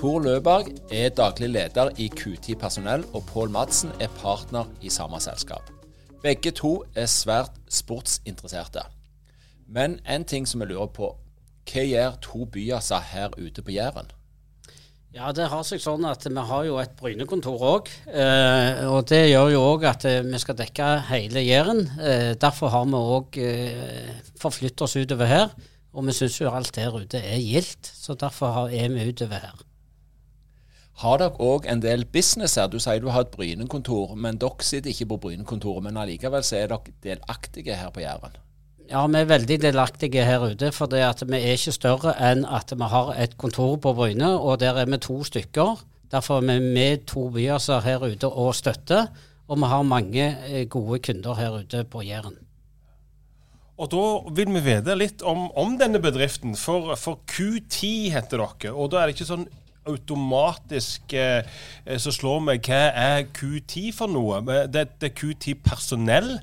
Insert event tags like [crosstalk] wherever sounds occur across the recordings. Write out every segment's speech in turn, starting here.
Tor Løberg er daglig leder i Q10 Personell, og Pål Madsen er partner i samme selskap. Begge to er svært sportsinteresserte. Men en ting som jeg lurer på, hva gjør to byaser her ute på Jæren? Ja, det har seg sånn at vi har jo et Bryne-kontor òg. Eh, og det gjør jo òg at eh, vi skal dekke hele Jæren. Eh, derfor har vi òg forflyttet oss utover her. Og vi syns jo alt der ute er gildt, så derfor er vi utover her. Har dere òg en del business her? Du sier du har et Bryne-kontor, men dere sitter ikke på Bryne-kontoret. Men allikevel så er dere delaktige her på Jæren? Ja, vi er veldig delaktige her ute. For det at vi er ikke større enn at vi har et kontor på Bryne, og der er vi to stykker. Derfor er vi med to byer her ute og støtter. Og vi har mange eh, gode kunder her ute på Jæren. Og Da vil vi vite litt om, om denne bedriften. For, for, Q10 heter dere. Og da er det ikke sånn automatisk eh, så slår meg hva er Q10 for noe. Det, er Q10 personell.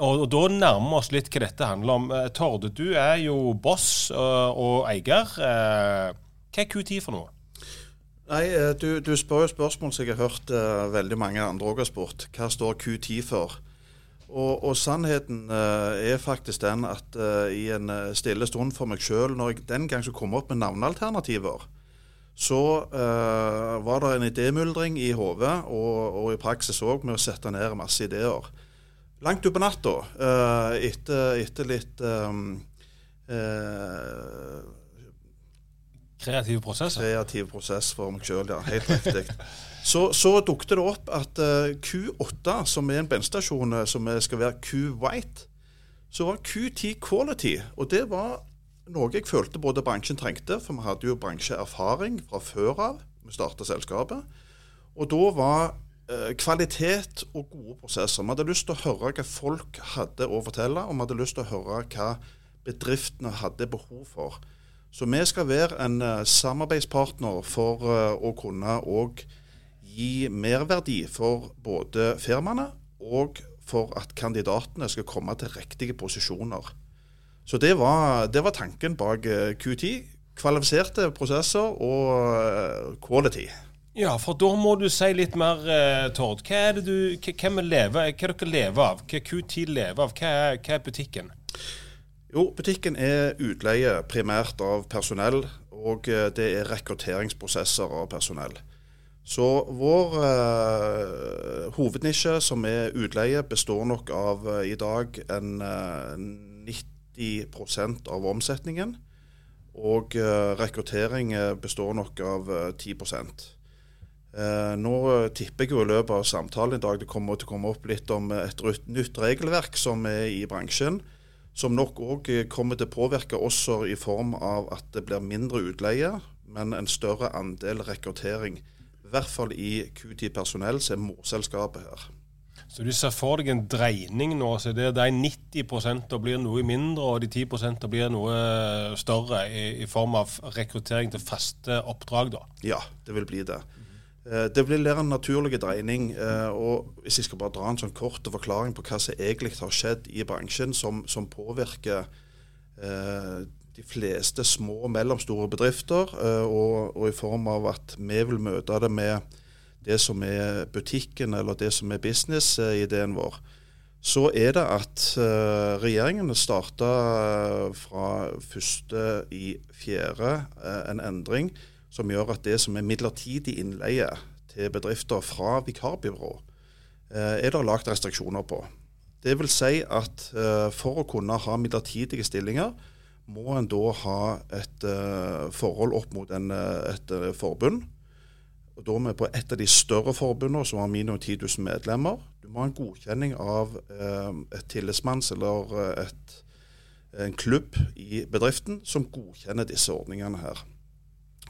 Og, og, Da nærmer vi oss litt hva dette handler om. Eh, Torde, du er jo boss og, eh, og eier. Eh, hva er Q10 for noe? Nei, Du, du spør jo spørsmål som jeg har hørt uh, veldig mange andre òg har spurt. Hva står Q10 for? Og, og sannheten uh, er faktisk den at uh, i en stille stund for meg sjøl, når jeg den gang skulle komme opp med navnealternativer, så uh, var det en idémyldring i hodet, og, og, i praksis òg med å sette ned masse ideer. Langt utpå natta, uh, etter, etter, litt um, uh, Kreativ prosess? Kreativ prosess for meg sjøl, ja. Helt riktig. så, så dukket det opp at Q8, som er en bensinstasjon som skal være Q-White, så var Q10 Quality. Og det var noe jeg følte både bransjen trengte, for vi hadde jo bransjeerfaring fra før av. Vi starta selskapet. Og da var eh, kvalitet og gode prosesser. Vi hadde lyst til å høre hva folk hadde å fortelle, og vi hadde lyst til å høre hva bedriftene hadde behov for. Så vi skal være en uh, samarbeidspartner for uh, å kunne òg gi merverdi for både firmaene og for at kandidatene skal komme til riktige posisjoner. Så det var, det var tanken bak eh, Q10. Kvalifiserte prosesser og eh, quality. Ja, for da må du si litt mer, uh, Tord. Hva er det du, hva, lever, hva dere lever av? Hva Q10 lever av? Hva er, hva er butikken? Jo, butikken er utleie primært av personell, og det er rekrutteringsprosesser av personell. Så vår eh, hovednisje, som er utleie, består nok av i dag en uh, 90 90 av omsetningen. Og eh, rekruttering eh, består nok av 10 eh, Nå tipper jeg jo i løpet av samtalen i dag det kommer til å komme opp litt om et nytt regelverk som er i bransjen. Som nok òg kommer til å påvirke oss i form av at det blir mindre utleie, men en større andel rekruttering. I hvert fall i Q10 Personell, som er morselskapet her. Så du ser for deg en dreining nå, så det de 90% blir noe mindre, og de 10% blir noe større i, i, form av rekruttering til faste oppdrag? da? Ja, det vil bli det. Eh, det blir en naturlig dreining. Eh, og Hvis jeg skal bare dra en sånn kort forklaring på hva som egentlig har skjedd i bransjen som, som påvirker eh, de fleste små og mellomstore bedrifter, og, og, i form av at vi vil møte det med det som er butikken eller det som er business-ideen vår, så er det at uh, regjeringen starta uh, fra første i fjerde en endring som gjør at det som er midlertidig innleie til bedrifter fra vikarbyrå, eh, er det lagt restriksjoner på. Det vil si at eh, for å kunne ha midlertidige stillinger, må en da ha et eh, forhold opp mot en, eh, et eh, forbund. Og Da er vi på et av de større forbundene som har minimum 10 000 medlemmer. Du må ha en godkjenning av eh, et tillitsmanns eller eh, et, en klubb i bedriften som godkjenner disse ordningene her.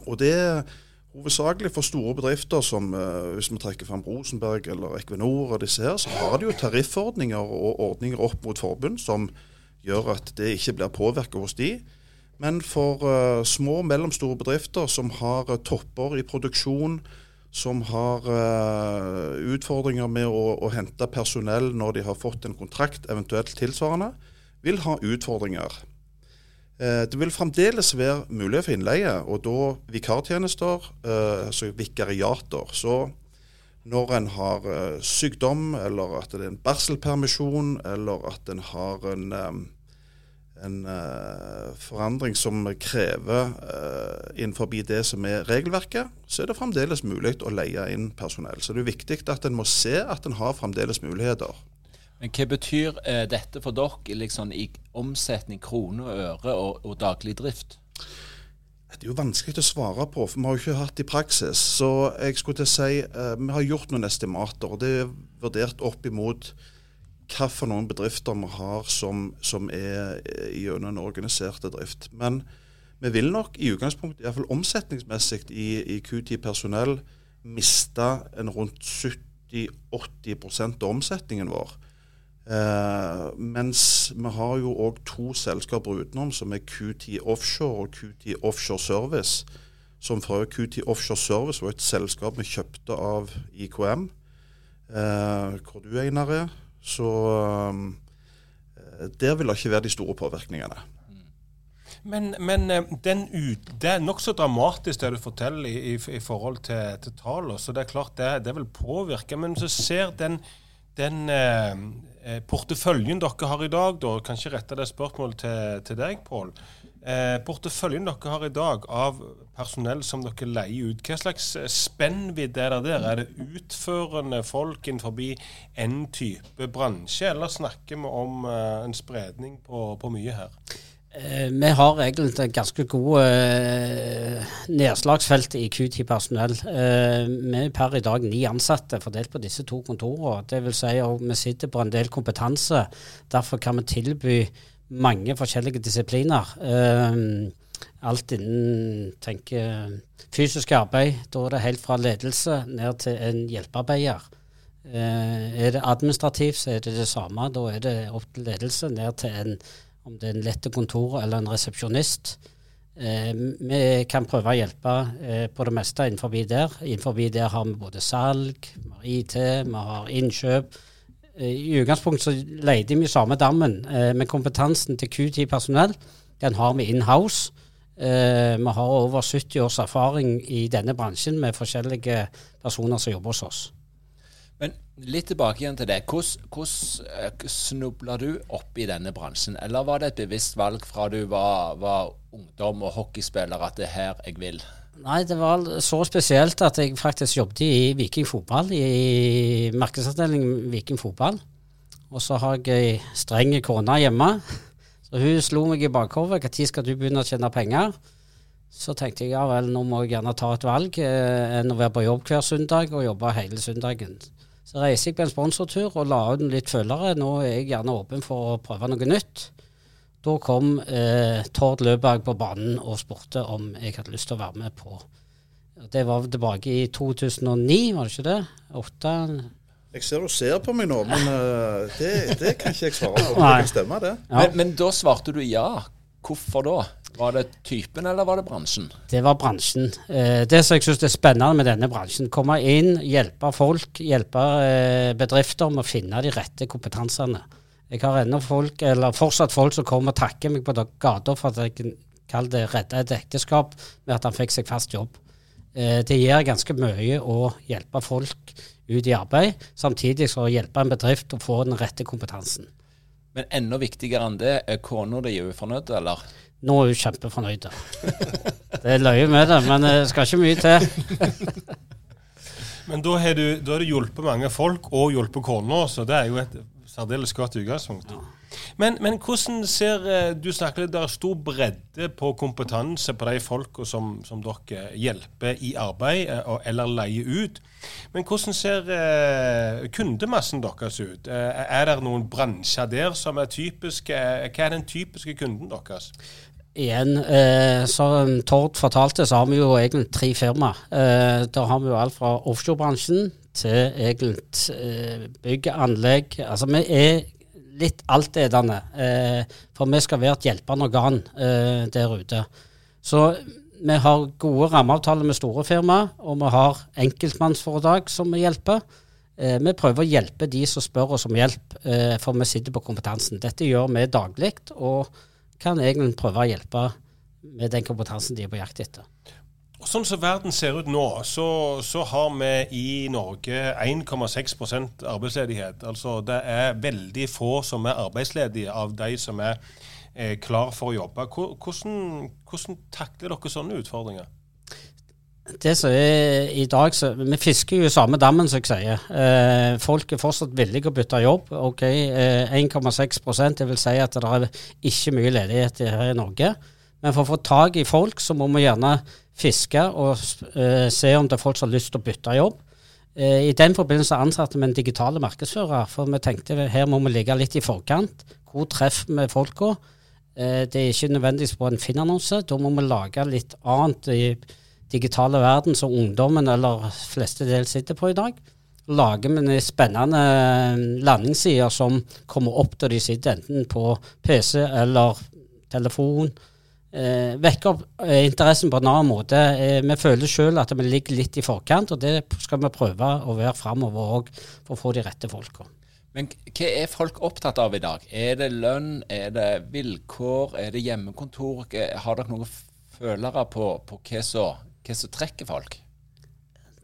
Og det er hovedsakelig for store bedrifter som eh, hvis vi trekker fram Rosenberg eller Equinor og disse her, så har de jo tariffordninger og ordninger opp mot forbund som gjør at det ikke blir påvirket hos de. Men for eh, små og mellomstore bedrifter som har eh, topper i produksjon, som har eh, utfordringer med å, å hente personell når de har fått en kontrakt, eventuelt tilsvarende, vil ha utfordringer. Det vil fremdeles være mulighet for innleie, og da vikartjenester, altså vikariater. Så når en har sykdom, eller at det er en barselpermisjon, eller at en har en, en uh, forandring som krever uh, innenfor det som er regelverket, så er det fremdeles mulig å leie inn personell. Så det er viktig at en må se at en har fremdeles muligheter. Men hva betyr uh, dette for dere liksom, i omsetning, kroner og øre og, og daglig drift? Det er jo vanskelig å svare på, for vi har jo ikke hatt det i praksis. Så jeg skulle til å si, uh, Vi har gjort noen estimater, og det er vurdert opp imot for noen bedrifter vi har som, som er eh, gjennom en organisert drift. Men vi vil nok i utgangspunktet, iallfall omsetningsmessig i, i Q10 personell, miste en rundt 70-80 av omsetningen vår. Eh, mens vi har jo òg to selskaper utenom, som er Q10 Offshore og Q10 Offshore Service. Som fra Q10 Offshore Service var et selskap vi kjøpte av IKM, eh, hvor du Einar er. Så eh, der vil det ikke være de store påvirkningene. Men, men eh, den ut, det er nokså dramatisk det du forteller i, i, i forhold til, til tallene. Så det er klart det, det vil påvirke. Men så ser den, den eh, eh, porteføljen dere har i dag, da, kanskje rette det spørsmålet til, til deg, Pål. Eh, porteføljen dere har i dag av personell som dere leier ut, hva slags spennvidde er det der? Er det utførende folk innenfor en type bransje, eller snakker vi om eh, en spredning på, på mye her? Eh, Vi har egentlig et ganske gode eh, nedslagsfelt i Q10 personell. Eh, Vi er per i dag ni ansatte fordelt på disse to kontorene. Vil si at vi sitter på en del kompetanse. Derfor kan vi tilby mange forskjellige disipliner. Eh, Alt innen tenker, fysisk arbeid. Da er det helt fra ledelse ned til en hjelpearbeider. Eh, Er det administrativt, så er det det samme. Da er det opp til ledelse ned til en om det er en lette kontor eller en resepsjonist. Eh, vi kan prøve å hjelpe eh, på det meste innenfor der. Innenfor der har vi både salg, IT, vi har innkjøp. Eh, I utgangspunktet så leide vi samme dammen, eh, men kompetansen til Q10 personell den har vi in-house. Eh, vi har over 70 års erfaring i denne bransjen med forskjellige personer som jobber hos oss. Men litt tilbake igjen til det. Hvordan, hvordan snubla du opp i denne bransjen? Eller var det et bevisst valg fra du var, var ungdom og hockeyspiller at det er her jeg vil? Nei, det var så spesielt at jeg faktisk jobbet i Viking fotball, i markedsavdelingen Viking fotball. Og så har jeg ei streng kone hjemme. Så hun slo meg i bakhodet. Når skal du begynne å tjene penger? Så tenkte jeg ja vel, nå må jeg gjerne ta et valg eh, enn å være på jobb hver søndag og jobbe hele søndagen. Så reiser jeg på en sponsortur og la ut litt følgere. Nå er jeg gjerne åpen for å prøve noe nytt. Da kom eh, Tord Løberg på banen og spurte om jeg hadde lyst til å være med på Det var tilbake i 2009, var det ikke det? 8. Jeg ser du ser på meg nå, men uh, det, det kan ikke jeg svare på. Det Nei. kan stemme, det. Ja. Men, men da svarte du ja. Hvorfor da? Var det typen, eller var det bransjen? Det var bransjen. Eh, det som jeg syns er spennende med denne bransjen, komme inn, hjelpe folk, hjelpe eh, bedrifter med å finne de rette kompetansene. Jeg har ennå folk, eller fortsatt folk som kommer og takker meg på gata for at jeg kaller det redde et ekteskap med at han fikk seg fast jobb. Eh, det gjør ganske mye å hjelpe folk ut i arbeid, samtidig som å hjelpe en bedrift å få den rette kompetansen. Men enda viktigere enn det, er kona di fornøyd, eller? Nå er hun kjempefornøyd. Det er løye med det, men det skal ikke mye til. [laughs] Men da har, du, da har du hjulpet mange folk og hjulpet kona, så det er jo et særdeles godt utgangspunkt. Men, men, hvordan ser eh, Du snakker det er stor bredde på kompetanse på de folka som, som, dere hjelper i arbeid eh, eller leier ut. Men hvordan ser eh, kundemassen deres ut? Er det noen bransjer der som er typiske? Hva er den typiske kunden deres? Igjen, eh, som Tord fortalte, så har vi jo egentlig tre firma. Eh, da har vi jo alt fra offshorebransjen til egentlig eh, bygg, anlegg. Altså vi er litt altetende. Eh, for vi skal være et hjelpende organ eh, der ute. Så vi har gode rammeavtaler med store firmaer, og vi har enkeltmannsforetak som vi hjelper. Eh, vi prøver å hjelpe de som spør oss om hjelp, for vi sitter på kompetansen. Dette gjør vi daglig, og kan egentlig prøve å hjelpe med den kompetansen de er på jakt etter. Og Sånn som verden ser ut nå, så, så har vi i Norge 1,6% arbeidsledighet. Altså det er veldig få som er arbeidsledige av de som er eh, klar for å jobbe. Hvordan, hvordan takler dere sånne utfordringer? Det som er i dag, så, Vi fisker jo samme dammen, som jeg sier. Eh, folk er fortsatt villige å bytte jobb. Ok, eh, 1,6% det vil si at det er ikke mye ledighet her i Norge. Men for å få tak i folk, så må vi gjerne fiske og eh, se om det er folk som har lyst til å bytte jobb. Eh, I den forbindelse ansatte vi en digitale markedsfører, for vi tenkte her må vi ligge litt i forkant. Hvor treffer vi folka? Eh, det er ikke nødvendigvis på en Finn-annonse. Da må vi lage litt annet i digitale verden som ungdommen eller fleste del sitter på i dag. Lager vi spennende eh, landingssider som kommer opp da de sitter enten på PC eller telefon. Eh, vekke opp eh, interessen på en annen måte. Eh, vi føler sjøl at vi ligger litt i forkant, og det skal vi prøve å være framover òg for å få de rette folka. Men hva er folk opptatt av i dag? Er det lønn, er det vilkår, er det hjemmekontor? Har dere noen følere på, på hva som hva som trekker folk?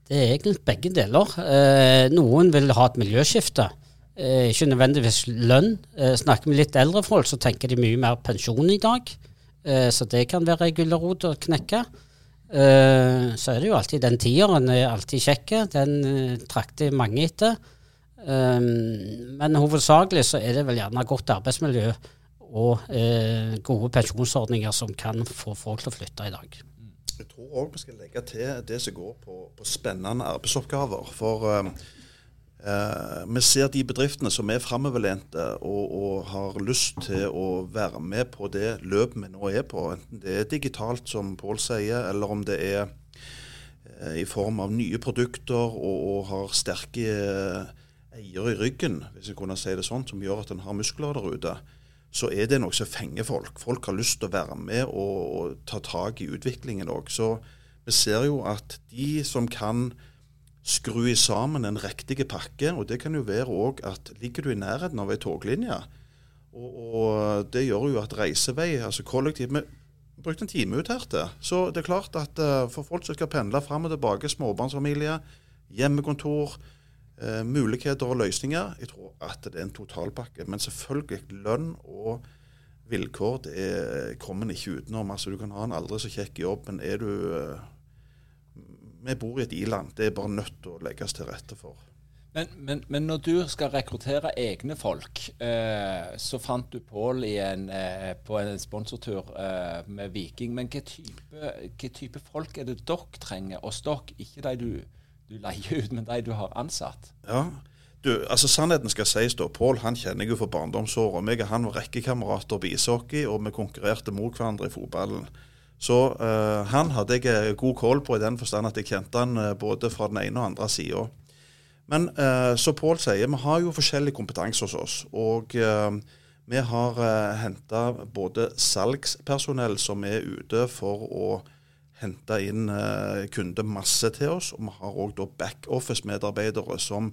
Det er egentlig begge deler. Eh, noen vil ha et miljøskifte. Eh, ikke nødvendigvis lønn. Eh, snakker vi litt eldre folk, så tenker de mye mer pensjon i dag. Eh, så det kan være ei gulrot å knekke. Eh, så er det jo alltid den tieren er alltid kjekk. Den eh, trakter mange etter. men hovedsakelig så er det vel gjerne godt arbeidsmiljø og gode pensjonsordninger som kan få folk til å flytte i dag. Jeg tror òg vi skal legge til det som går på, på spennende arbeidsoppgaver. For uh, vi ser de bedriftene som er framoverlente og, og, har lyst til å være med på det løpet vi nå er på, enten det er digitalt, som Pål sier, eller om det er eh, i form av nye produkter og, og har sterke eiere i ryggen, hvis jeg kunne si det sånn, som gjør at en har muskler der ute så er det noe som fenger folk. Folk har lyst til å være med og, og ta tak i utviklingen òg. Så vi ser jo at de som kan skru sammen en riktig pakke, og det kan jo være òg at ligger du i nærheten av ei toglinje, og, og, det gjør jo at reisevei, altså kollektiv Vi brukte en time ut her til. Så det er klart at uh, for folk som skal pendle fram og tilbake, småbarnsfamilie, hjemmekontor, eh, muligheter og løsninger. Jeg tror at det er en totalpakke. Men selvfølgelig lønn og vilkår det kommer en ikke utenom. Altså, du kan ha en aldri så kjekk jobb, men er du eh, Vi bor i et i-land. Det er bare nødt til å legges til rette for. Men, men, men, når du skal rekruttere egne folk, eh, så fant du Pål eh, på en sponsortur eh, med Viking. Men hva type, hva type, folk er det dere trenger hos dere, ikke de du du leier ut, men de du har ansatt. Ja, du, altså Sannheten skal sies, da. Pål han kjenner jeg jo for barndomsåra. Meg og han var rekkekamerater på ishockey, og vi konkurrerte mot hverandre i fotballen. Så uh, han hadde jeg eh, god kål på i den forstand at jeg kjente han uh, både fra den ene og andre sida. Men uh, som Pål sier, vi har jo forskjellig kompetanse hos oss. Og vi har uh, henta både salgspersonell som er ute for å hente inn eh, kundemasse til oss. Og vi har òg backoffice-medarbeidere som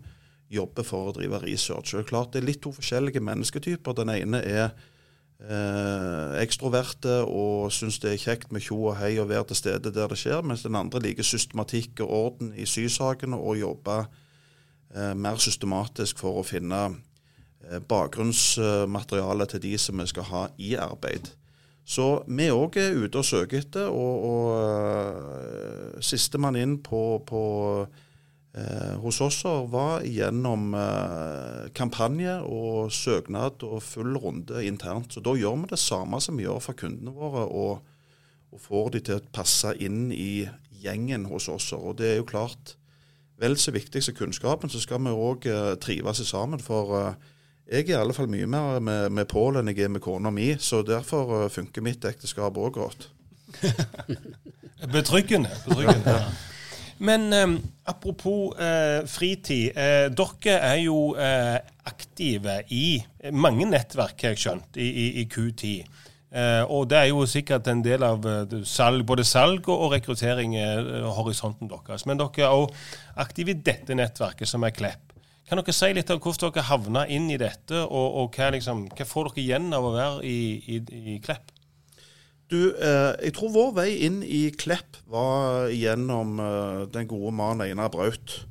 jobber for å drive research. Det er klart det er litt to forskjellige mennesketyper. Den ene er eh, ekstroverte og syns det er kjekt med tjo og hei og være til stede der det skjer, mens den andre liker systematikk og orden i sysakene og jobber eh, mer systematisk for å finne eh, bakgrunnsmateriale til de som vi skal ha i arbeid. Så vi òg er ute og søker etter, og, og uh, sistemann inn på, på eh, hos oss var gjennom eh, kampanje og søknad og full runde internt. Så da gjør vi det samme som vi gjør for kundene våre, og, og får de til å passe inn i gjengen hos oss. Og det er jo klart, vel så viktig som kunnskapen, så skal vi òg eh, trives sammen. For eh, jeg er i alle fall mye mer med, med Pål enn jeg er med kona mi, så derfor eh, funker mitt ekteskap òg godt. [laughs] Betryggende. betryggende. [laughs] Men eh, apropos eh, fritid. Eh, dere er jo eh, aktive i mange nettverk, har jeg skjønt, i, i, i Q10. Eh, og det er jo sikkert en del av eh, salg, både salg og, og rekruttering er horisonten deres. Men dere er òg aktive i dette nettverket, som er Klepp. Kan dere si litt om hvordan dere havna inn i dette, og, og hva, liksom, hva, får dere igjen av å være i, i, Klepp? Du, eh, jeg tror vår vei inn i Klepp var gjennom eh, den gode mannen Einar Braut.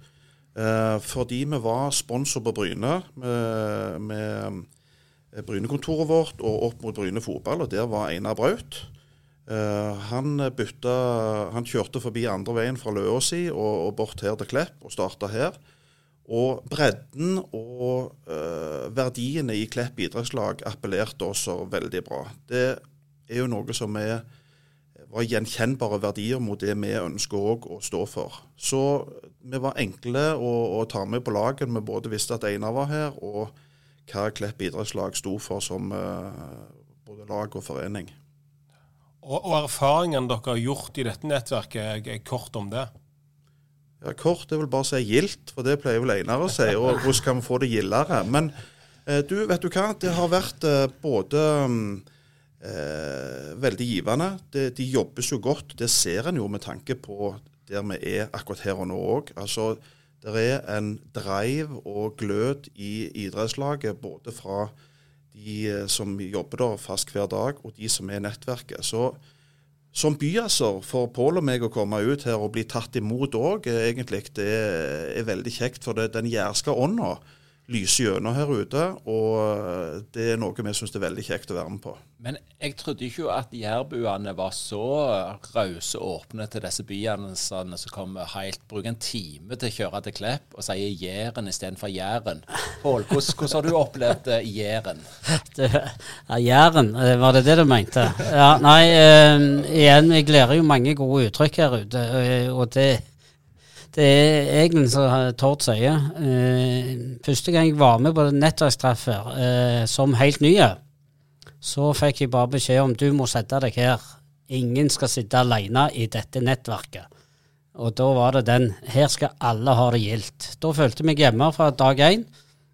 Eh, fordi vi var sponsor på Bryne med, med Brynekontoret vårt og opp mot Bryne fotball, og der var Einar Braut. Eh, han, bytta, han kjørte forbi andre veien fra Løåsi og, og bort her til Klepp og starta her. Og bredden og uh, verdiene i Klepp idrettslag appellerte også veldig bra. Det er jo noe som er, var gjenkjennbare verdier mot det vi ønsker òg å stå for. Så vi var enkle å, å ta med på laget. Vi både visste at Einar var her, og hva Klepp idrettslag sto for som uh, både lag og forening. Og, og erfaringene dere har gjort i dette nettverket, er kort om det? Ja, Kort er vel bare å si gildt, for det pleier vel Einar å si. Og [laughs] hvordan kan vi få det gildere? Men uh, du, vet du hva? Det har vært uh, både eh, veldig givende. De, de jobber så godt. Det ser en jo med tanke på der vi er akkurat her og nå òg. Altså, det er en drive og glød i idrettslaget, både fra de eh, som jobber der fast hver dag, og de som er i nettverket. Så som byasser for Pål og meg å komme ut her og bli tatt imot òg, egentlig, det er veldig kjekt. For det, den jærske ånda lyser gjennom her ute, og det er noe vi syns er veldig kjekt å være med på. Men jeg trodde ikke at jærbuene var så rause og åpne til disse byene som kommer helt Bruker en time til å kjøre til Klepp og sier Jæren istedenfor Jæren. Pål, hvordan, hvordan, har du opplevd eh, Jæren? [laughs] Ja, Jæren, eh, var det det du mente? Ja, nei, uh, igjen, jeg lærer jo mange gode uttrykk her ute, og det det er egentlig som Tord sier. Første gang jeg var med på nettverkstreffer eh, som helt ny, så fikk jeg bare beskjed om du må sette deg her. Ingen skal sitte alene i dette nettverket. Og da var det den. Her skal alle ha det gildt. Da følte jeg meg hjemme fra dag én.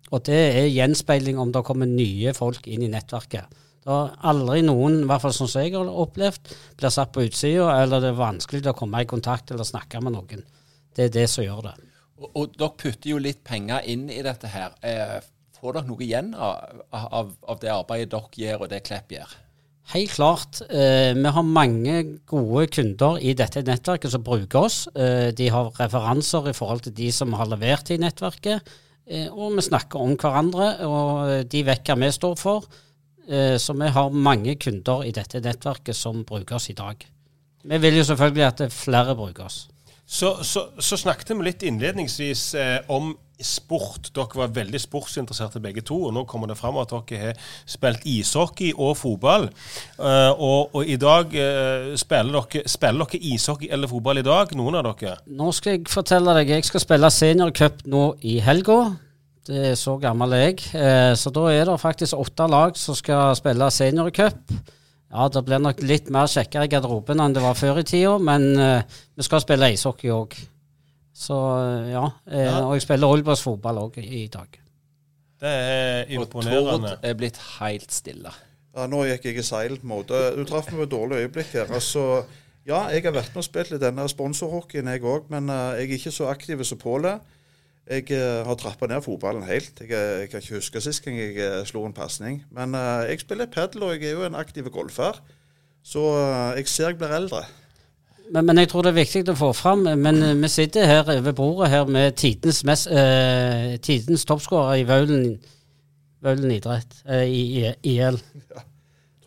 Og det er gjenspeiling om det kommer nye folk inn i nettverket. Det har aldri noen, i hvert fall sånn som jeg har opplevd, blir satt på utsida, eller det er vanskelig å komme i kontakt eller snakke med noen. Det er det som gjør det. Og, og dere putter jo litt penger inn i dette her. Eh, får dere noe igjen av, av, av, det arbeidet dere gjør, og det Klepp gjør? Helt klart. Eh, vi har mange gode kunder i dette nettverket som bruker oss. Eh, de har referanser i forhold til de som har levert i nettverket. Og vi snakker om hverandre, og de vet hva vi står for. Så vi har mange kunder i dette nettverket som bruker oss i dag. Vi vil jo selvfølgelig at flere bruker oss. Så, så, så, snakket vi litt innledningsvis eh, om sport. Dere var veldig sportsinteresserte begge to. og Nå kommer det fram at dere har spilt ishockey og fotball. Uh, og, og, i dag uh, spiller, dere, spiller, dere, ishockey eller fotball i dag, noen av dere? Nå skal jeg fortelle deg. Jeg skal spille seniorcup nå i helga. Det er så gammel jeg. Uh, så da er det faktisk åtte lag som skal spille seniorcup. Ja, det blir nok litt mer kjekkere i garderoben enn det var før i tida, men uh, vi skal spille ishockey òg. Så uh, ja. Uh, ja. Og jeg spiller Olbers fotball òg i, dag. Det er imponerende. Og Tord er blitt helt stille. Ja, nå gikk jeg i silent mode. Du traff meg på et dårlig øyeblikk her. Altså, ja, jeg har vært med og spilt litt denne sponsorhockeyen, jeg òg, men jeg er ikke så aktiv som Pål er. Jeg uh, har trappa ned fotballen helt. Jeg, eh, jeg, kan ikke huske sist gang jeg uh, slo en pasning. Men uh, jeg spiller padel, og jeg er jo en aktiv golfer. Så jeg ser jeg blir eldre. Men, men, jeg tror det er viktig å få fram Men vi sitter her ved bordet her med tidens, mest, tidens toppskårer i Vaulen, Vaulen idrett, i IL. Ja.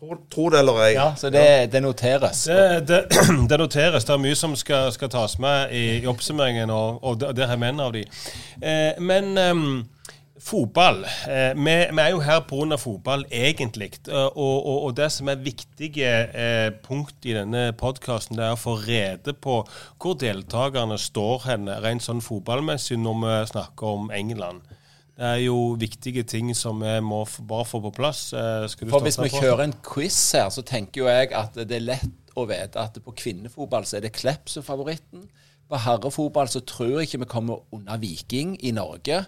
Tro, det eller ei. Ja, så det, det noteres. Det, det, [clears throat] det noteres. Det er mye som skal, skal tas med i, i oppsummeringen, og, og der har vi en av de. Eh, men um, fotball eh, vi, vi er jo her pga. fotball, egentlig. Eh, og, og, og det som er viktige eh, punkt i denne podkasten, er å få rede på hvor deltakerne står hen rent sånn fotballmessig når vi snakker om England. Det er jo viktige ting som vi må bare få på plass. Eh, For hvis vi på? kjører en quiz her, så tenker jo jeg at det er lett å vite at på kvinnefotball så er det Klepp som er favoritten. På herrefotball så tror jeg ikke vi kommer unna Viking i Norge.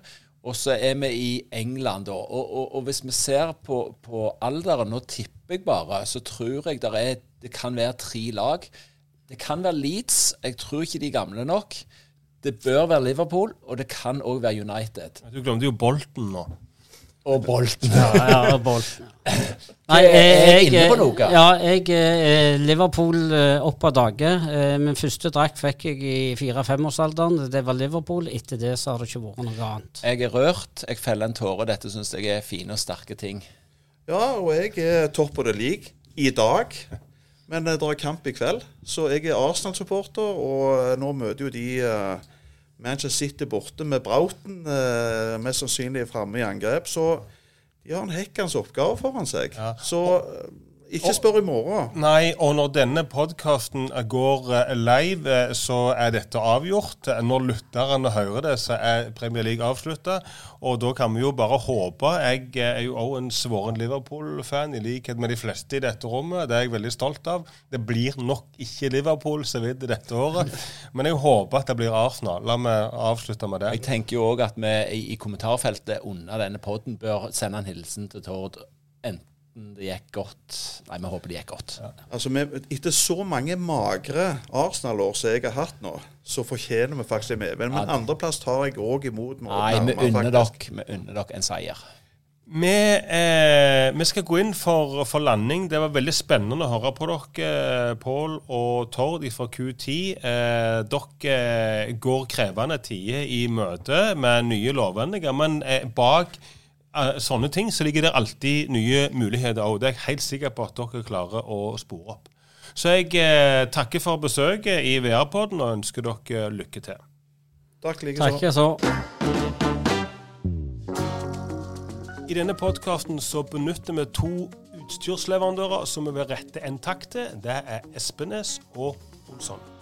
Og så er vi i England, da. Og, og, og hvis vi ser på, på alderen, nå tipper jeg bare, så tror jeg er, det kan være tre lag. Det kan være Leeds. Jeg tror ikke de er gamle nok. Det bør være Liverpool, og det kan òg være United. Du glemte jo Bolten nå. Og Bolten. Ja, ja, Bolten. [laughs] Nei, er jeg noe? Ja, jeg er Liverpool eh, opp av dage. Eh, Min første drakt fikk jeg i fire-femårsalderen. Det var Liverpool. Etter det så har det ikke vært noe annet. Jeg er rørt. Jeg feller en tåre. Dette syns jeg er fine og sterke ting. Ja, og jeg er topp of the league i dag. Men eh, det er kamp i kveld, så jeg er Arsenal-supporter. Og eh, nå møter jo de eh, Manchester City borte med Brauten, eh, mest sannsynlig framme i angrep. Så de har en hekkende oppgave foran seg. Ja. Så eh, ikke spør i morgen. Nei, og når denne podkasten går eh, live, eh, så er dette avgjort. Når lytterne hører det, så er Premier League avslutta. Og da kan vi jo bare håpe. Jeg eh, er jo òg en svoren Liverpool-fan, i likhet med de fleste i dette rommet. Det er jeg veldig stolt av. Det blir nok ikke Liverpool så vidt dette året, men jeg håper at det blir Arsenal. La meg avslutte med det. Jeg tenker jo òg at vi i, kommentarfeltet under denne podden bør sende en hilsen til Tord. Enten det gikk godt Nei, vi håper det gikk godt. Altså, vi, Etter så mange magre Arsenal-år som jeg har hatt nå, så fortjener vi faktisk en medvind. Men andreplass tar jeg òg imot. med Nei, vi unner dere, en seier. Vi, eh, vi skal gå inn for, for landing. Det var veldig spennende å høre på dere, Pål og Tord fra Q10. Eh, dere eh, går krevende tider i møte med nye lovendringer, men eh, bak eh, sånne ting så ligger det alltid nye muligheter òg. Det er jeg helt sikker på at dere klarer å spore opp. Så jeg eh, takker for besøket i VR-podden og ønsker dere lykke til. Takk likeså. Takk, så. I denne podkasten så benytter vi to utstyrsleverandører som vi vil rette en takk til. Det er Espenes og Olsson.